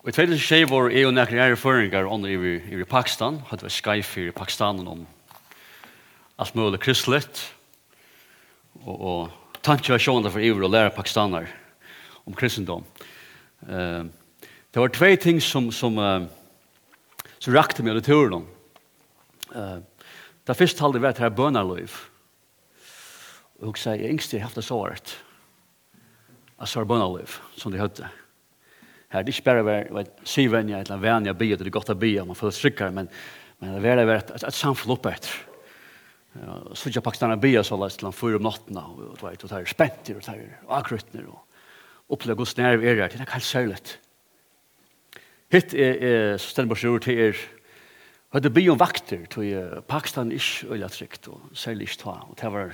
Og i 2006 var jeg og nekker ære føringer under i i Pakistan, hadde vært skyf i Pakistan om alt mulig kristelig, og, og tanke var sjående for iver å lære pakistaner om kristendom. Uh, det var tve ting som, som, uh, som rakte meg under turen. Uh, det første halde var at her bønarløyv. Og hun sier, jeg yngste har haft det såret. Jeg sår bønarløyv, som de høyde. Her, det er ikke bare være syvenja, eller venja bia, det er godt å bia, man får tryggere, men, men det er være et, et, et samfunn oppe etter. Ja, så jag packade en bia så läs till han för om natten och då vet du där spänt och där akrutner och upplevde Guds nerv är det det är kallt sjölet. Hitt är så ständ på sjur till er hade bion vakter till Pakistan ish eller tryckt och sälligt ta och det var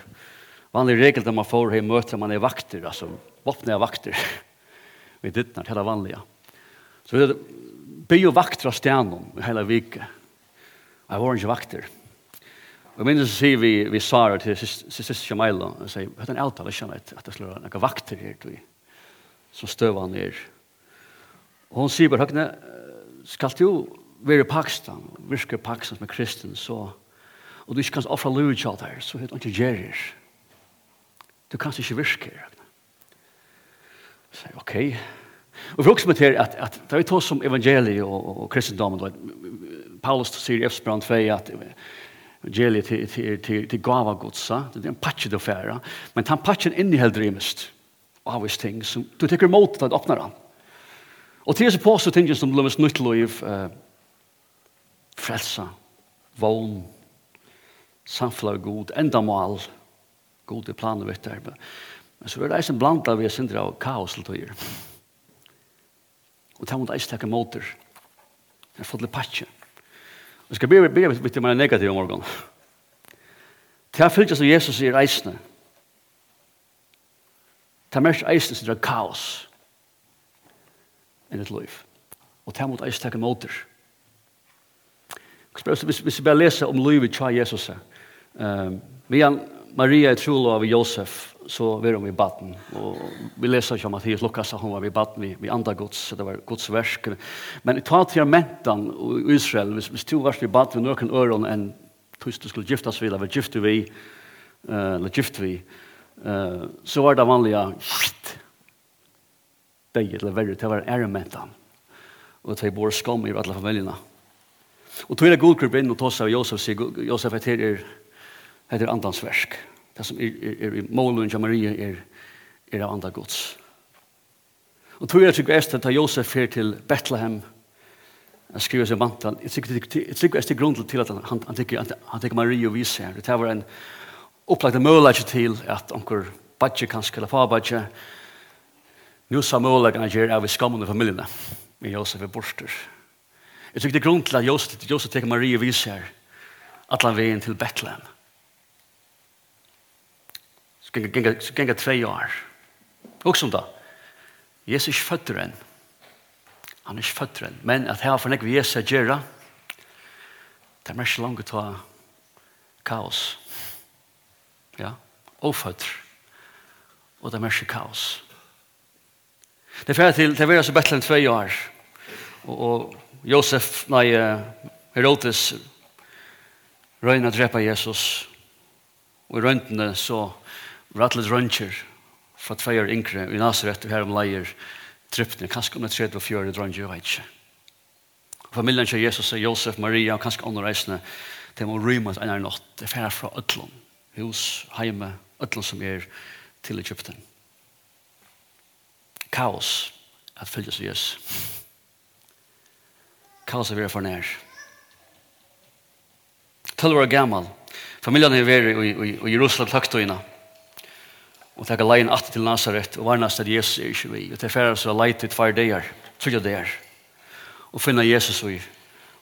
vanlig regel där man får hem möter man är vakter alltså vapna vakter. Vi dittnar till det vanliga. Så vi blir jo vakter av stenen i hele vike. Jeg var ikke vakter. Og jeg minnes å si vi, vi sa det til siste Shamaila, og sier, hva er en avtale, kjenner jeg at det slår noen vakter her, du, som støver han her. Og hun sier bare, høgne, skal du være i Pakistan, virke i Pakistan som er kristen, så, og du ikke kan offre lov til alt her, så er det ikke gjerrig. Du kan ikke virke her. Jeg sier, Okay. Og vi også med til at, at det er to som evangeliet og, og kristendommen, Paulus sier i Efsbrand 2 at evangeliet til, til, til, til gava godsa, det er en patje du færa, men den patchen innehelder i mest av oss ting som du tekker mot at åpner Och Og til disse påstå ting som løves nytt liv, eh, frelsa, vogn, samfla god, endamal, god i planen vet där Men så er det eisen blanda vi sindra av kaos til tøyer. Og det er mot eis takke måter. Det er fått litt patje. Jeg skal begynne be, litt mer negativ om morgenen. Det er fyllt som Jesus sier eisene. Det er mest eisene som er kaos enn et liv. Og det er mot eis takke måter. Hvis vi bare leser om livet til Jesus, um, vi han Maria er trolo av Josef, så var hon i baden. Og vi leser ikke om Mattias Lukas, hon var i baden vi, vi andre gods, så det var gods versk. Men i ta til mentan i Israel, hvis, hvis du var i baden vi noen øren enn hvis du skulle gifte oss vid, eller gifte vi, eller gifte vi, så var det vanlige, shit, deg eller verre, det var ærementan. Og det var skam i alle familiene. Og tog er godgruppen inn og tås av Josef, sier Josef at her er Det er andans versk. Det som er, er, er i målen av Maria er, er av andre gods. Og tror jeg til gvest at Josef fer til Bethlehem han skriver seg mantan. Jeg tror jeg til grunn til at han, han, han tenker han, han Maria og viser her. Det var en opplagt mølag til at onker badje kanskje, eller farbadje, nu sa mølag han gjør av i skammen i familiene. med Josef er borster. Jeg tror det er grunn til at Josef, Josef tenker Maria og viser her at han veien til Bethlehem ganga tre år. Og som da, Jesus er ikke føtter enn. Han er ikke føtter enn. Men at her for nekve Jesus er gjerra, det er mest langt å kaos. Ja, og føtter. Og det er mest kaos. Det er ferdig til, det var altså Bethlehem tre år. Og, og Josef, nei, Herodes, røyna drepa Jesus. Og i røyntene så Rattlet Røncher, fra tve år yngre, i Nazaret, og her om leier, trypne, kanskje om det tredje og 40 drønge, jeg vet ikke. Familien til Jesus og Josef, Maria, og kanskje andre reisende, de må rymme en eller natt, det færre fra Øtlund, hus, heime, Øtlund som er til Egypten. Kaos, at fylde seg Jesus. Kaos er vi for nær. Tølv år gammel, familien er vi i Jerusalem, takkstøyene, og og taka leien atter til Nazaret og varnast at Jesus er ikke vi. Og til færa så leit i tvær deir, trygge deir, og finna Jesus vi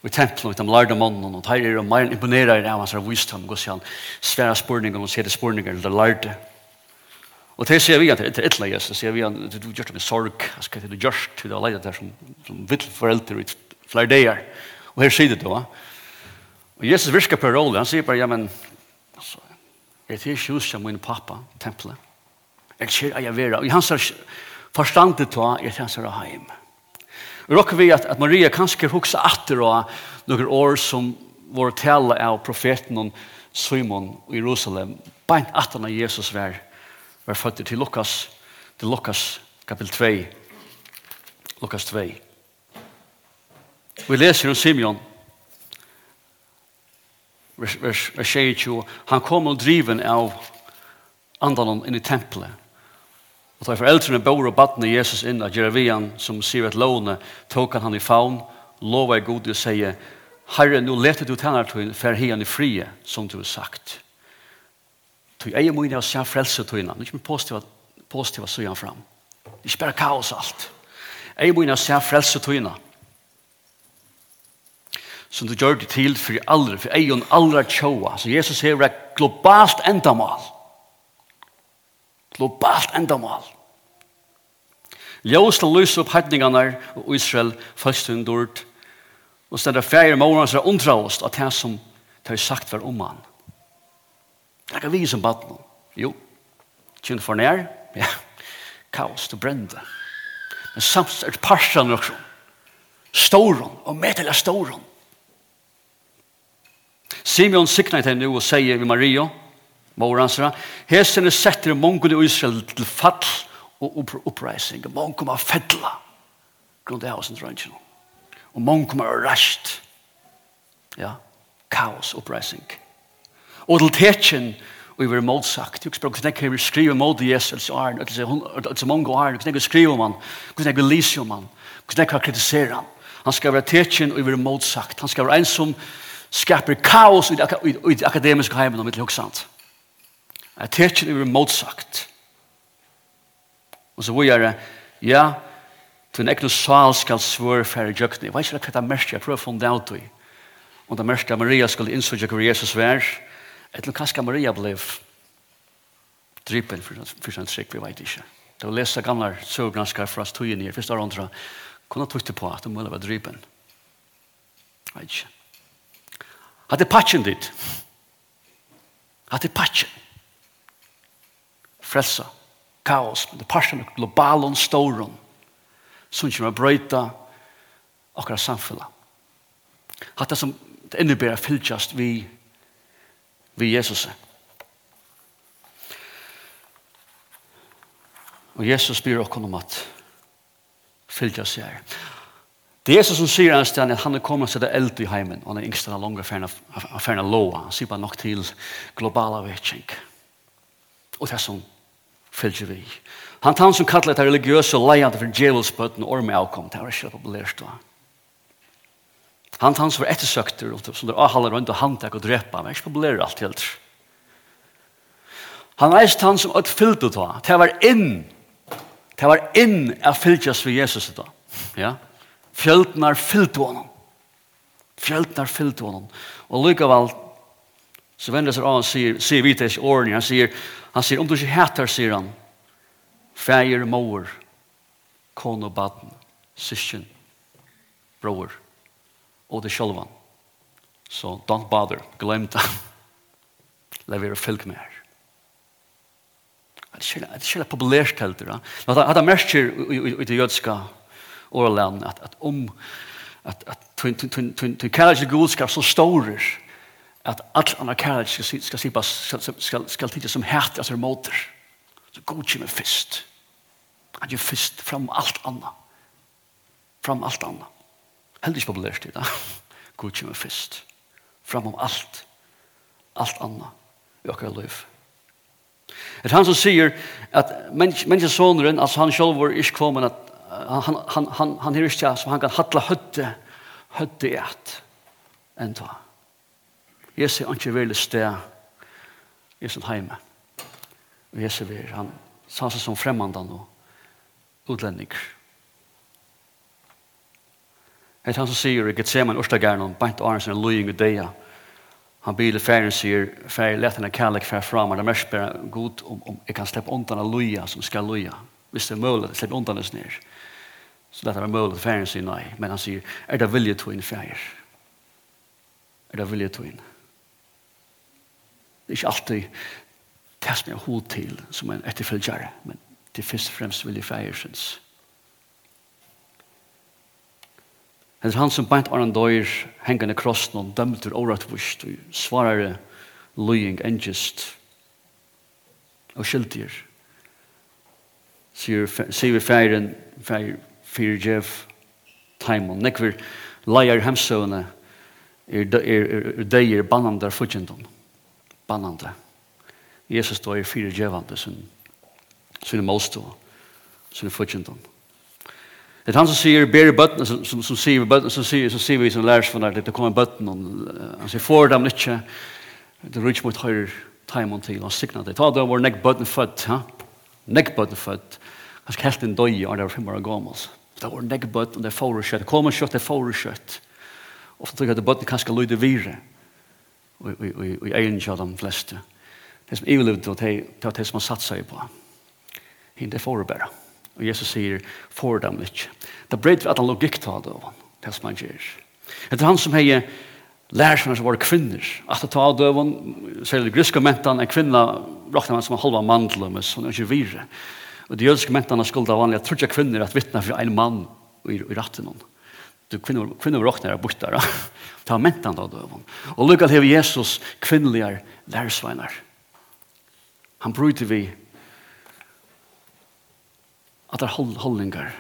i tempelen, og de lærde mannen, og her er og mer imponerer av hans visdom, og sier han svære spurninger, og sier det spurninger, det lærde. Og til sier vi at det er et leis, det sier vi at du gjør det med sorg, hva du gjør det, du har leid det som, som vitt foreldre i flere deir. Og her sier det da, og Jesus virker på rolle, han sier bare, ja, men, altså, er det ikke hos min pappa, tempelet? Jeg ser at jeg vera. Og hans forstandet ta er hans er heim. Og råkker vi at, at Maria kanskje huksa atter av noen år som vår tale av profeten Simon i Jerusalem. Beint atter av Jesus var, var født til Lukas, til Lukas kapitel 2. Lukas 2. Vi leser om Simeon vers, vers, vers 22. Han kom og driven av andan inn i tempelet Og da foreldrene bor og badne Jesus inn av Jeravian, som sier et låne, tok han han i faun, lova i god og sier, Herre, nå leter du tænar til fer hian i frie, som du har sagt. Tøy eie mine har sjæn frelse tøyna, nu ikke med positiva, positiva han fram. Ikke bare kaos alt. Eie mine har sjæn frelse tøyna, som du gjør det til for allra, for eion allra tjoa. Så Jesus sier det globalt endamal Globalt endamal. Ljøsla lyser opp heitningene og Israel først hun og stedet færre morgen så undra oss at det som det har sagt var om han. Det er vi som bad noen. Jo, kjent for nær, ja, kaos, til brende. Men samt er parsen også. Storon, og med til er storon. Simeon sikna til henne og sier vi Maria, Moransra. Hesen er setter mongol i Israel til fall og uppreising. Mongon var fedla. Grunn det hausen drøntjen. Og mongon var rasht. Ja, kaos, oppreising. Og til tetjen og vi var motsagt. Jeg spør, hvordan kan vi skrive mot Jesus og æren, og til mange æren, hvordan kan vi skrive om han, hvordan kan vi lise om han, hvordan kan vi kritisere han. Han skal være tetjen, og vi var motsagt. Han skal være en som skaper kaos i det akademiske heimen om vi ikke Jeg teker over motsagt. Og så hvor jeg, ja, til en ekne sal skal svøre færre jøkne. Jeg vet ikke hva det er mest jeg prøver å få funne ut i. Og det mest Maria skulle innsøke hva Jesus vær, etter hva skal Maria ble drypen for sin trygg, vi vet ikke. Det var lese gamle søvgranskar fra oss tog inn i, først og andre, kunne tukte på at det må være drypen. Jeg vet ikke. Hadde patchen ditt. Hadde patchen frelsa kaos, men det parsen av globalen storen som kommer å brøyta akkurat samfunnet. Hatt det som det innebærer fylltjast vi, vi Jesus. Og Jesus byr okkur om at fylltjast seg er. Det er Jesus som sier en sted at han er kommet til det eld i heimen, og han er yngst av lange ferna loa. Han sier bare nok til globala vetsing. Og det er som fylgjer vi. Han tann som kallar det religiøse leiande for djevelsbøtten og orme avkom, det var ikke populært da. Han tann som var ettersøkter, som der avhaller rundt og handtak og drepa, det var ikke populært alt helt. Han eist han som et fylgjer da, det var inn, det var inn av fylgjes for Jesus da. Ja? Fjöldnar fylgje honom. Fjöldnar fylgje honom. Og lykkevel, så vender seg av og sier, sier vi til årene, han sier, Han sier, om du ikke heter, sier han, feir, mor, kon og baden, syskjen, bror, og det sjølvan. Så don't bother, glem det. La være fylg med her. Det er ikke populært helt det. Det er mest i det jødska årland at om at at tun tun tun tun tun kallast gudskap så storer at all anna kærlighet skal, skal, skal, skal, skal, skal tidigt som hært, altså måter. Så god kommer først. Han gjør først fram alt anna. Fram alt anna. Heldig ikke populært i dag. God kommer først. Fram om alt. Alt anna. I okkar liv. Det er han som sier at menneskesåneren, altså han selv var ikke kommet, at han, han, han, han er ikke som han kan hatla høtte, høtte i et. Enn ta. Jeg ser ikke veldig sted i sin heime. Og jeg ser veldig, han sa seg som fremmandan og utlendinger. Det han som sier jeg ser meg en Gethsemane om bant Arnsen og Løying og Deia, han biler færen sier, færen lett henne kærlek færen fram, og det mest bare god om, om jeg kan slippe undan av Løya som skal Løya. Hvis det er mulig, slippe undan oss ned. Så lett er mulig, færen sier nei, men han sier, er det vilje to inn færen? Er det vilje to inn? Det er ikke alltid det som jeg har hod til som en etterfølgere, men det er først og fremst vilje feiersens. Det er han som beint Aran Døyr hengende krossen og dømte åretvist og svarer løying engest og skyldier. Sier vi feiren, feir, fyrir djev, taimon, nekver leier hemsøvne er, er, er, er døyer bannandar fudgjendom bannande. Jesus står i fire djevande sin, sin målstå, sin fyrtjentånd. Det er han som sier, ber i bøttene, som, som, som sier, bøttene, som sier, som sier vi som lærer for det, det kommer bøttene, han sier, får dem ikke, det rykker mot høyre timen til, han signer det. Ta det over nekk bøttene født, ja? nekk bøttene født, han skal helt en døy, og det var fem år gammel. Det var nekk bøttene, det er foreskjøtt, det kommer kjøtt, det er foreskjøtt. Og så tror jeg at bøttene kanskje lyder videre, i egen av de fleste. Det som jeg vil levde, det er det som han satt seg på. Det får det bare. Og Jesus sier, får dem ikke. Det brød vi at han logikk tar det av han, det som han gjør. Det er han som har lærsene som var kvinner. At det tar av han, sier det griske mentene, en kvinne råkner man som en halva mandel, men sånn er ikke virre. Og de jødiske mentene skulle av vanlig jeg tror ikke kvinner at vittne for en mann i, i retten henne du kvinnor kvinnor rocknar er bort där. Ta mentan då då. Och lucka hur Jesus kvinnliga lärsvänner. Han bröt vi att det hållningar,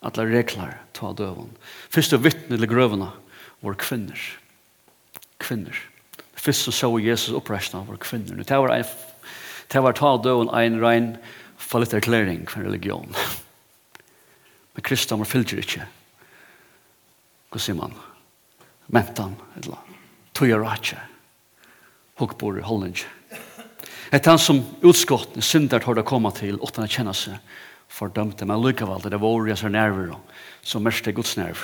att det reglar ta dövon. Första vittne till grövna var kvinnor. Kvinnor. Först så såg Jesus upprästna var kvinnor. Det var en det var ta dövon en rein fallit erkläring för religion. Men kristna var fyllt inte hva sier man, mentan, eller tøyer ratje, hukkbor, holdning. Et han som utskottene synder har det koma til, åttan å kjenne seg fordømte, men likevel, det var jeg så nerver, som mest er Guds nerver.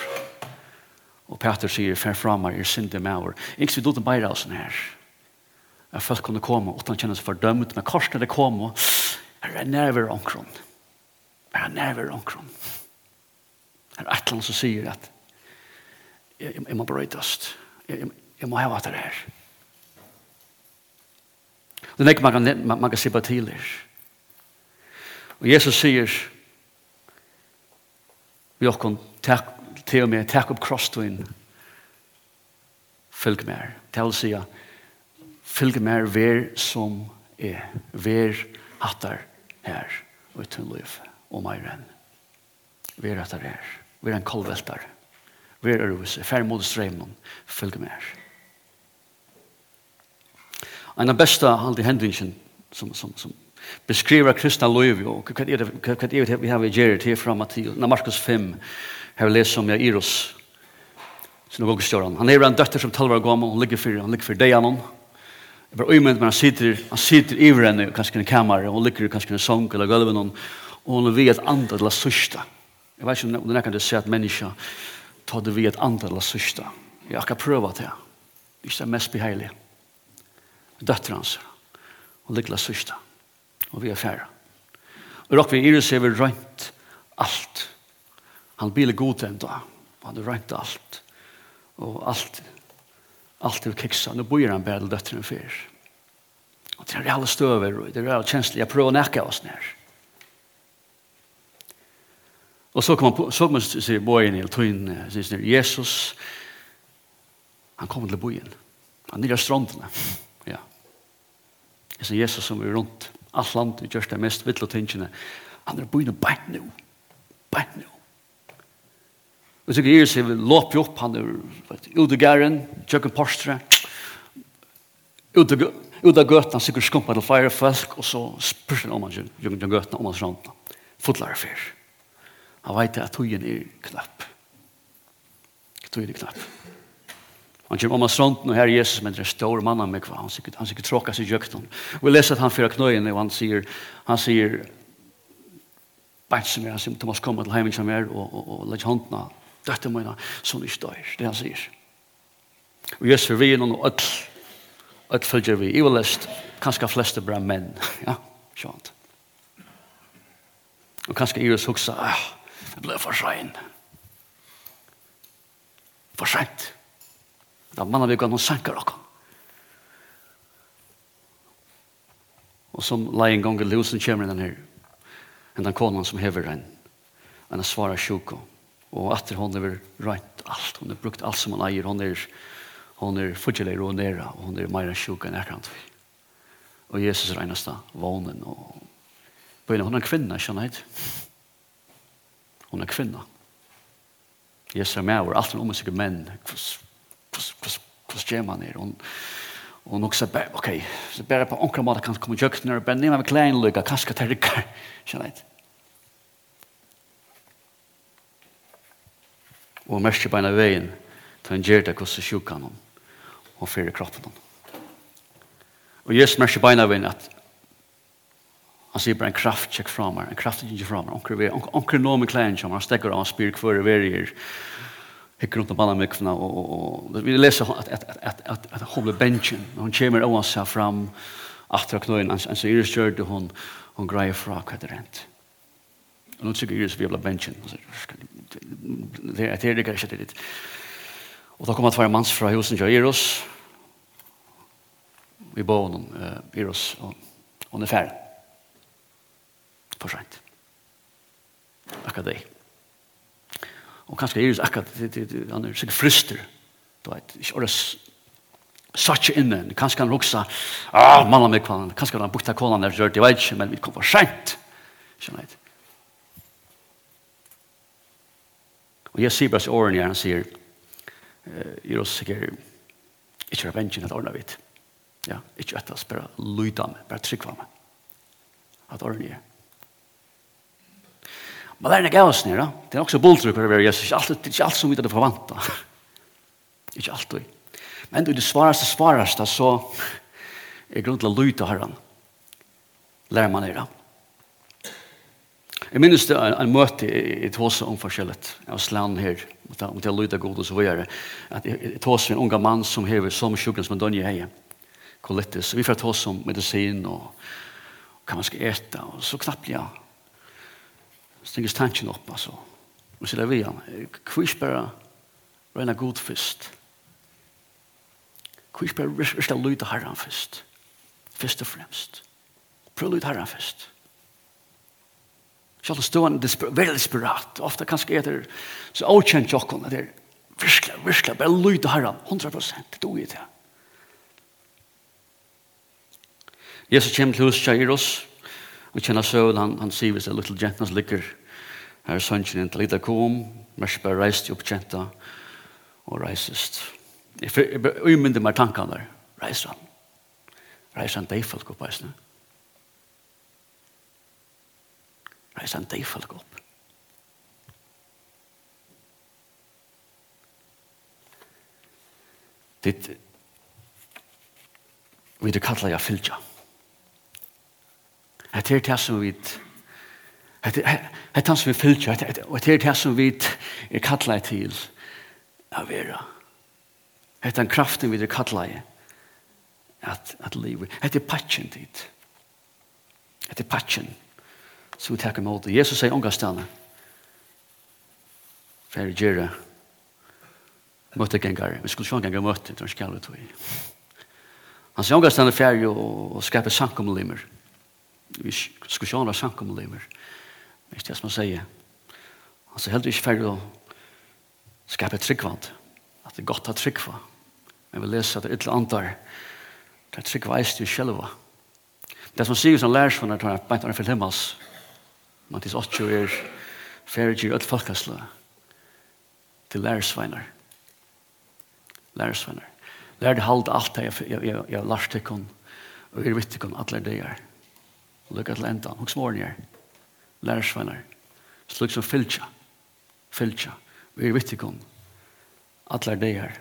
Og Peter sier, fer fra meg, er synd i over. Ikke vi doten bare av sånn her. Jeg følte kunne komme, og å kjenne seg fordømt, men kors når det kom, og det er nerver omkron. Er er nerver omkron. Er det et eller annet som sier at jeg, jeg må brøytast. Jeg, jeg, jeg må hava det her. Det er ikke man kan, man, man kan se på tidligere. Og Jesus sier vi har takk til og med, takk opp krosstøyen fylg mer. Til å si fylg mer ver som er, ver hattar her og uten liv og mer enn. Ver hattar her, ver en kolveltar her. Vær er hos, fær mot strømmen, følg med her. En av beste halde hendingen som, som, som beskriver kristna liv, og hva er det vi har vi til fra Mattias, na Markus 5 har vi lest om Jairus, synagogestjøren. Han er en døtter som talvar gammel, han ligger for, han ligger for deg hon. Jeg var øyment, men han sitter, han sitter i henne, kanskje i en kamar, og han ligger kanskje i en sång eller gulven, og hun vil et andre til å sørste. Jeg vet ikke om det er kan du se at mennesker ta det vi et andre eller sørste. Jeg har prøvd det. Ikke det mest beheilige. Døtter hans. Og likla sørste. Og vi er færre. Og råk vi i det ser vi rønt alt. Han blir god den da. Han har rønt alt. Og alt. Alt er kiksa. Nå bor han bare døtteren før. Og det er alle støver. Og det er alle kjenslige. Jeg prøver å nække oss nær. Og så kom han så kom han sier bojen i tøyen, sier Jesus, han kom til bojen. Han nyrja strandene. Ja. Jeg sier Jesus som er rundt. Alt landet just det mest vittle tingene. Han er bojen bare nå. Bare nå. Og så gir seg låp opp, han er ute gæren, tjøkken postre, ute gøtene, han sikkert skumpa til flere folk, og så spørs han om han gjør gøtene om han strandene. Fotlare fyr. Han vet at tøyen er knapp. Tøyen er knapp. Han kommer om av stronten, og her er Jesus, men det er stor mann med hva. Han sikkert, han sikkert tråkker seg jøkten. Vi leser at han fyrer knøyene, og han sier, han sier, bare som er, han sier, Thomas kommer til heimen som er, og, og, og, og legger håndene, døtte mine, sånn ikke dør. Det han sier. Og Jesus vil vi noen og ødel, ødel følger vi. i vil lest, kanskje fleste bra menn. ja, sånn. Og kanskje jeg vil ah, Det ble for sent. For sent. Da mannen vi kan noen senker dere. Og som leie en gang i lusen kommer den her. En den konen som hever den. En svara sjuko. Og etter hon er rent alt. Hon har brukt alt som hon eier. Hon er, hon er fortjellig ro nere. Og hon er meira sjuk enn vi. Og Jesus er einasta vånen. Og begynner hon en kvinne, skjønner jeg hon er kvinna. Jesus er med over alt om sikkert menn. Hvordan gjør man det? Hun, nok så bare, ok, så bare på omkring måte kan komme kjøkken og bare nema med klein lykka, kanskje til rykker. Kjenner jeg Og hun mørker beina veien til en gjør det hvordan sjukan hun og fyrer kroppen hun. Og Jesus mørker beina veien at Han sier bare en kraft tjekk fra meg, en kraft tjekk fra meg, onker vi, onker nå med klæren som han stekker av, spyr kvar hver verier, hikker rundt om alle mykvene, og, og, og vi leser at, at, at, at, at hun ble bensjen, hun kommer og seg fram, atra knøyen, han sier Iris gjør det, hun, hun greier fra hva det rent. Og nå sier Iris vi ble benchen. det er det ikke det litt. Og da kommer tvær manns fra husen til Iris, vi bor noen Iris, og hun er ferdig for sent. Akkurat det. Og kanskje er det akkurat, han er sikkert frister, du vet, ikke ordet ikke inne, kanskje han ruksa, ah, mann av meg kvann, kanskje han bukta kålan der, jeg vet ikke, men vi kom for sent. Skjønner jeg. Og jeg sier bare til årene her, han sier, jeg er også sikkert, ikke er revengen at ordna vidt. Ja, ikke etter, oss, bare lyda meg, bare trykva meg. At ordne jeg. Men det er en oss nere. Det er også boldruk for å være Jesus. det er ikke alt som vi hadde forvantet. ikke alt vi. Men det svaraste, svaraste, så er grunn til å lyte herren. Lærer man nere. Jeg minnes det en, en møte i Tåse om forskjellet. Jeg var slan her, om til å lyte god og så videre. At i Tåse en unga mann som hever som sjukken som en dønje heie. Kolittis. Vi får Tåse om medisin og hva man skal ete. Og så knappt jeg stenges tanken opp, altså. Og så där vi han. Kvishbara rena god fest. Kvishbara rista luta harran fest. Fest och främst. Prölut harran Så Själva stående veldig desperat. Ofta kanskje er det så avkjent jokken, okänt jocken där. virkelig, virkla, bara luta harran. 100 prosent. Det er det. Jesus kommer til hos Jairus. Vi kjenner søvn, han, han sier hvis det er little jenten som ligger. Her er sønnen til lite kom, Mersberg reiste opp jenta og reisest. Jeg umynde meg tankene der. Reiser han. Reiser han deg folk opp, reisende. Reiser han deg folk opp. Ditt, vi du kallar jeg fylgja. Det er det som vi Det er det som vi fyllt og det er det som vi er kallet til å være. Det er den kraften vi er kallet at, at livet. Det er patchen dit. Det er patchen som vi takker mot det. Jesus sier omgastene. Færre gjøre møtte gengar. Vi skulle sjå gengar møtte, det var skallet tog. Han sier omgastene færre og skaper sankomlimmer vi diskussioner samkommeligmer. Det er det som han sier. Han sier heller ikke ferdig å skape tryggvand. At det er godt å tryggva. Men vi leser at det er ytterlig antar. Det er tryggva eist i sjelva. Det som sier som lærer sånn at han er beint av en himmels. Man tis 80 er ferdig i ytterlig folkasle. Til lærersveinar. Lærersveinar. Lær det halde alt det jeg har lært til kun. Og jeg vet ikke om alle det er. Lukka til enda. Hos morgen her. Lærersvenner. slik som fylkja. Fylkja. Vi er vittikom. Atler det her.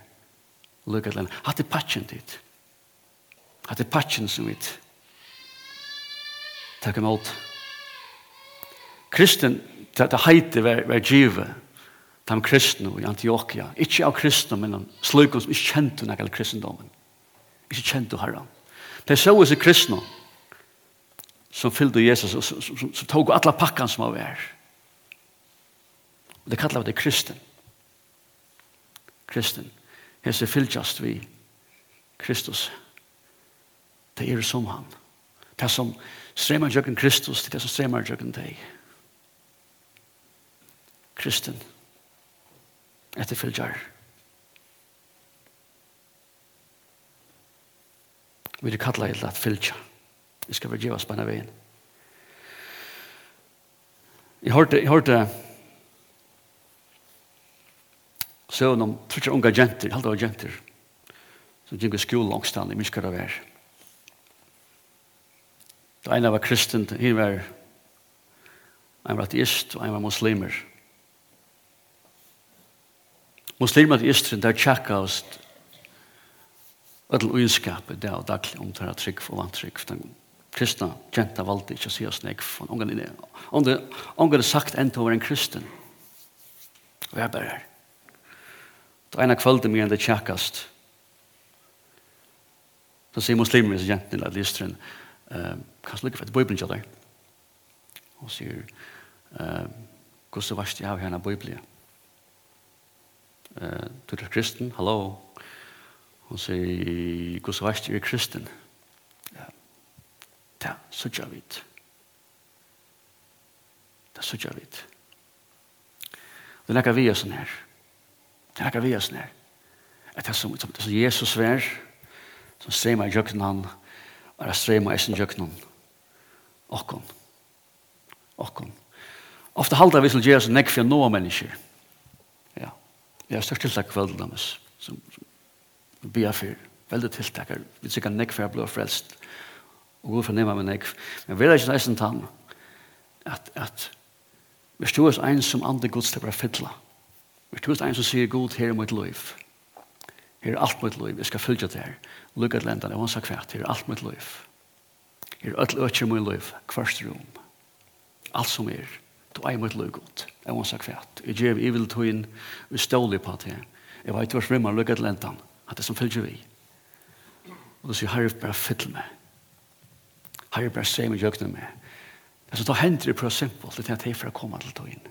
Lukka til enda. Hatt er patchen dit. Hatt er patchen som vi Takk imot. Kristen, det heiter ver, ver give, de kristne i Antioquia. Ikke av kristne, men slik som ikke kjente nekkel kristendommen. Ikke kjente herran. Det så hos kristne, så fyllde Jesus og så, som, som tog alla pakkan som var där. Det kallar det kristen. Kristen. Hese fylltjast vi Kristus. Det är som han. Det som strömmar jöken Kristus, det är som strömmar jöken dig. Kristen. Etter fylltjar. Vi kallar det att fylltjar. Vi skal være gjøres på denne veien. Jeg hørte, jeg hørte søvn om trutja unga jenter, halda av jenter, som gikk i skolen langstand i Myskar myskara vær. Det ene var kristen, han var, en var ateist, og en var muslimer. Muslimer og ateisteren, der tjekka oss öll uinskapet det og daglig om det her trygg og vantrygg, den kristna kjenta valde ikke å si oss nek for om Ongen er sagt enn til å være en kristen. Og jeg bare her. Det ene kvölde mye enn det tjekkast så sier muslimer som jenten eller listeren kanskje lykke for et bøyblen kjallar og sier hvordan var det jeg har henne bøyblen du er kristen, hallo hun sier hvordan var det jeg er kristen? Ja det sørger vi. Det sørger vi. Det lekker vi oss ned. Det lekker vi oss ned. At det er som, som, som Jesus vær, som strema i jøkken han, og det strema i sin jøkken han. Okkon. Okkon. Ofte halda vi til Jesus nekk for noen mennesker. Ja. Vi har størst tiltak kveld, dames, som, som vi bier for. Veldig tiltak. Vi sikkert nekk for å bli frelst. Ja og god fornemmer min ekv. Men vil jeg ikke nesten tann at, at hvis du er en som andre gods til å fylla, hvis du er en som sier god her i mitt liv, her er alt mitt liv, jeg skal fylla det her, lukket lendan, jeg vansak kvært, her er alt mitt liv, her er øtl øtl mitt liv, kvarst rom, alt som er, du er mitt liv god, jeg må vansak kvært, jeg gjev i vil tog inn, vi stålig på det, jeg vet hver svimmer til lendan, at det som fylla vi, og du sier, herre, bare fylla meg, har jeg bare seg meg jøkne med. Altså, da hender det på simpelt, det er at jeg får komme til tog tøyen.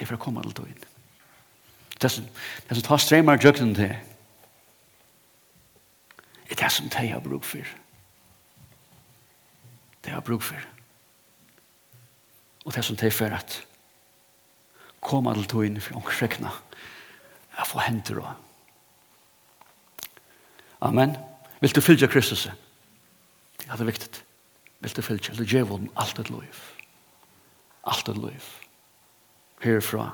Jeg får komme til tog inn. Det er som, det er som tar strømmer jøkne til. Det er det som jeg har bruk for. Det har bruk for. Og det er som jeg får at komme til tog inn for omkrekna. Jeg får henter det. Amen. Vil du fylgja Kristus? Amen. Det er viktig. Vil du fylgje, du gjør om alt et liv. Alt et liv. Herfra.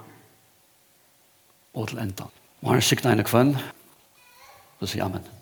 Og til enda. Må han sikna en kvann. Du sier amen. Amen.